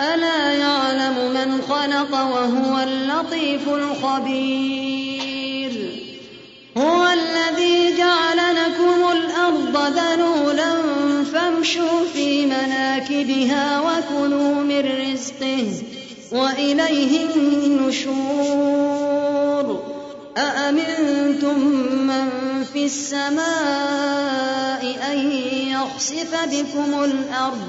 ألا يعلم من خلق وهو اللطيف الخبير؟ هو الذي جعل لكم الأرض ذلولا فامشوا في مناكبها وكلوا من رزقه وإليه النشور. أأمنتم من في السماء أن يخسف بكم الأرض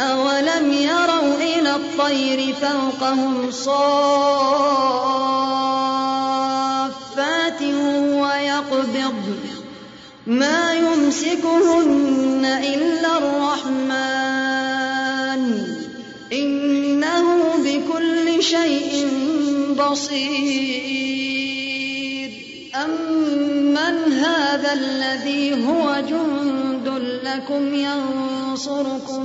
أولم يروا إلى الطير فوقهم صافات ويقبض ما يمسكهن إلا الرحمن إنه بكل شيء بصير أَمَّنْ هَٰذَا الَّذِي هُوَ جُندٌ لَّكُمْ يَنصُرُكُم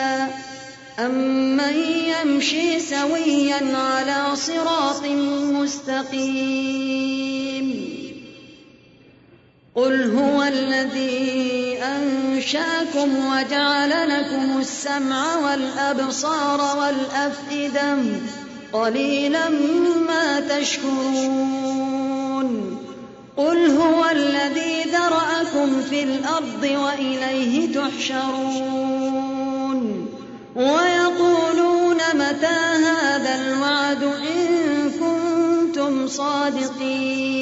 أَمَّن يَمْشِي سَوِيًّا عَلَىٰ صِرَاطٍ مُّسْتَقِيمٍ قُلْ هُوَ الَّذِي أَنشَأَكُمْ وَجَعَلَ لَكُمُ السَّمْعَ وَالْأَبْصَارَ وَالْأَفْئِدَةَ ۖ قَلِيلًا مَّا تَشْكُرُونَ قُلْ هُوَ الَّذِي ذَرَأَكُمْ فِي الْأَرْضِ وَإِلَيْهِ تُحْشَرُونَ وَيَقُولُونَ مَتَىٰ هَٰذَا الْوَعْدُ إِن كُنتُمْ صَادِقِينَ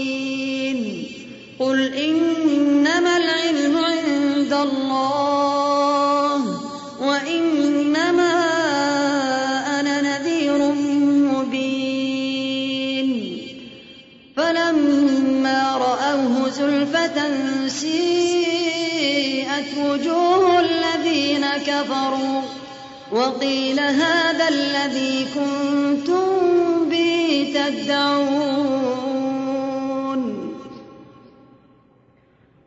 قُلْ إِنَّمَا الْعِلْمُ عِندَ اللَّهِ وَإِنَّمَا أَنَا نَذِيرٌ مُّبِينٌ فَلَمَّا رَأَوْهُ زُلْفَةً سِيئَتْ وُجُوهُ الَّذِينَ كَفَرُوا وَقِيلَ هَٰذَا الَّذِي كُنتُم بِهِ تَدَّعُونَ.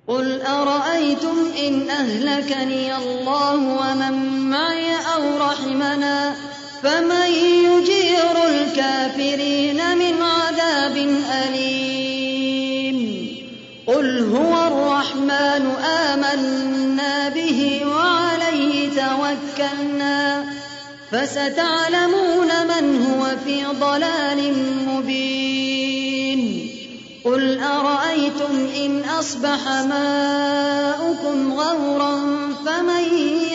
قُلْ أَرَأَيْتُمْ إِنْ أَهْلَكَنِيَ اللَّهُ وَمَن مَّعِيَ أَوْ رَحِمَنَا فَمَن يُجِيرُ الْكَافِرِينَ مِنْ عَذَابٍ أَلِيمٍ. قُلْ هُوَ الرَّحْمَٰنُ آمَنَّا بِهِ وَعَلَيْهِ تَوَكَّلْنَا فَسَتَعْلَمُونَ مَنْ هُوَ فِي ضَلَالٍ مُّبِينٍ. قُلْ أَرَأَيْتُمْ إِنْ أَصْبَحَ مَاؤُكُمْ غَوْرًا فَمَن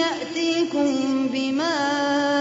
يَأْتِيكُم بِمَاءٍ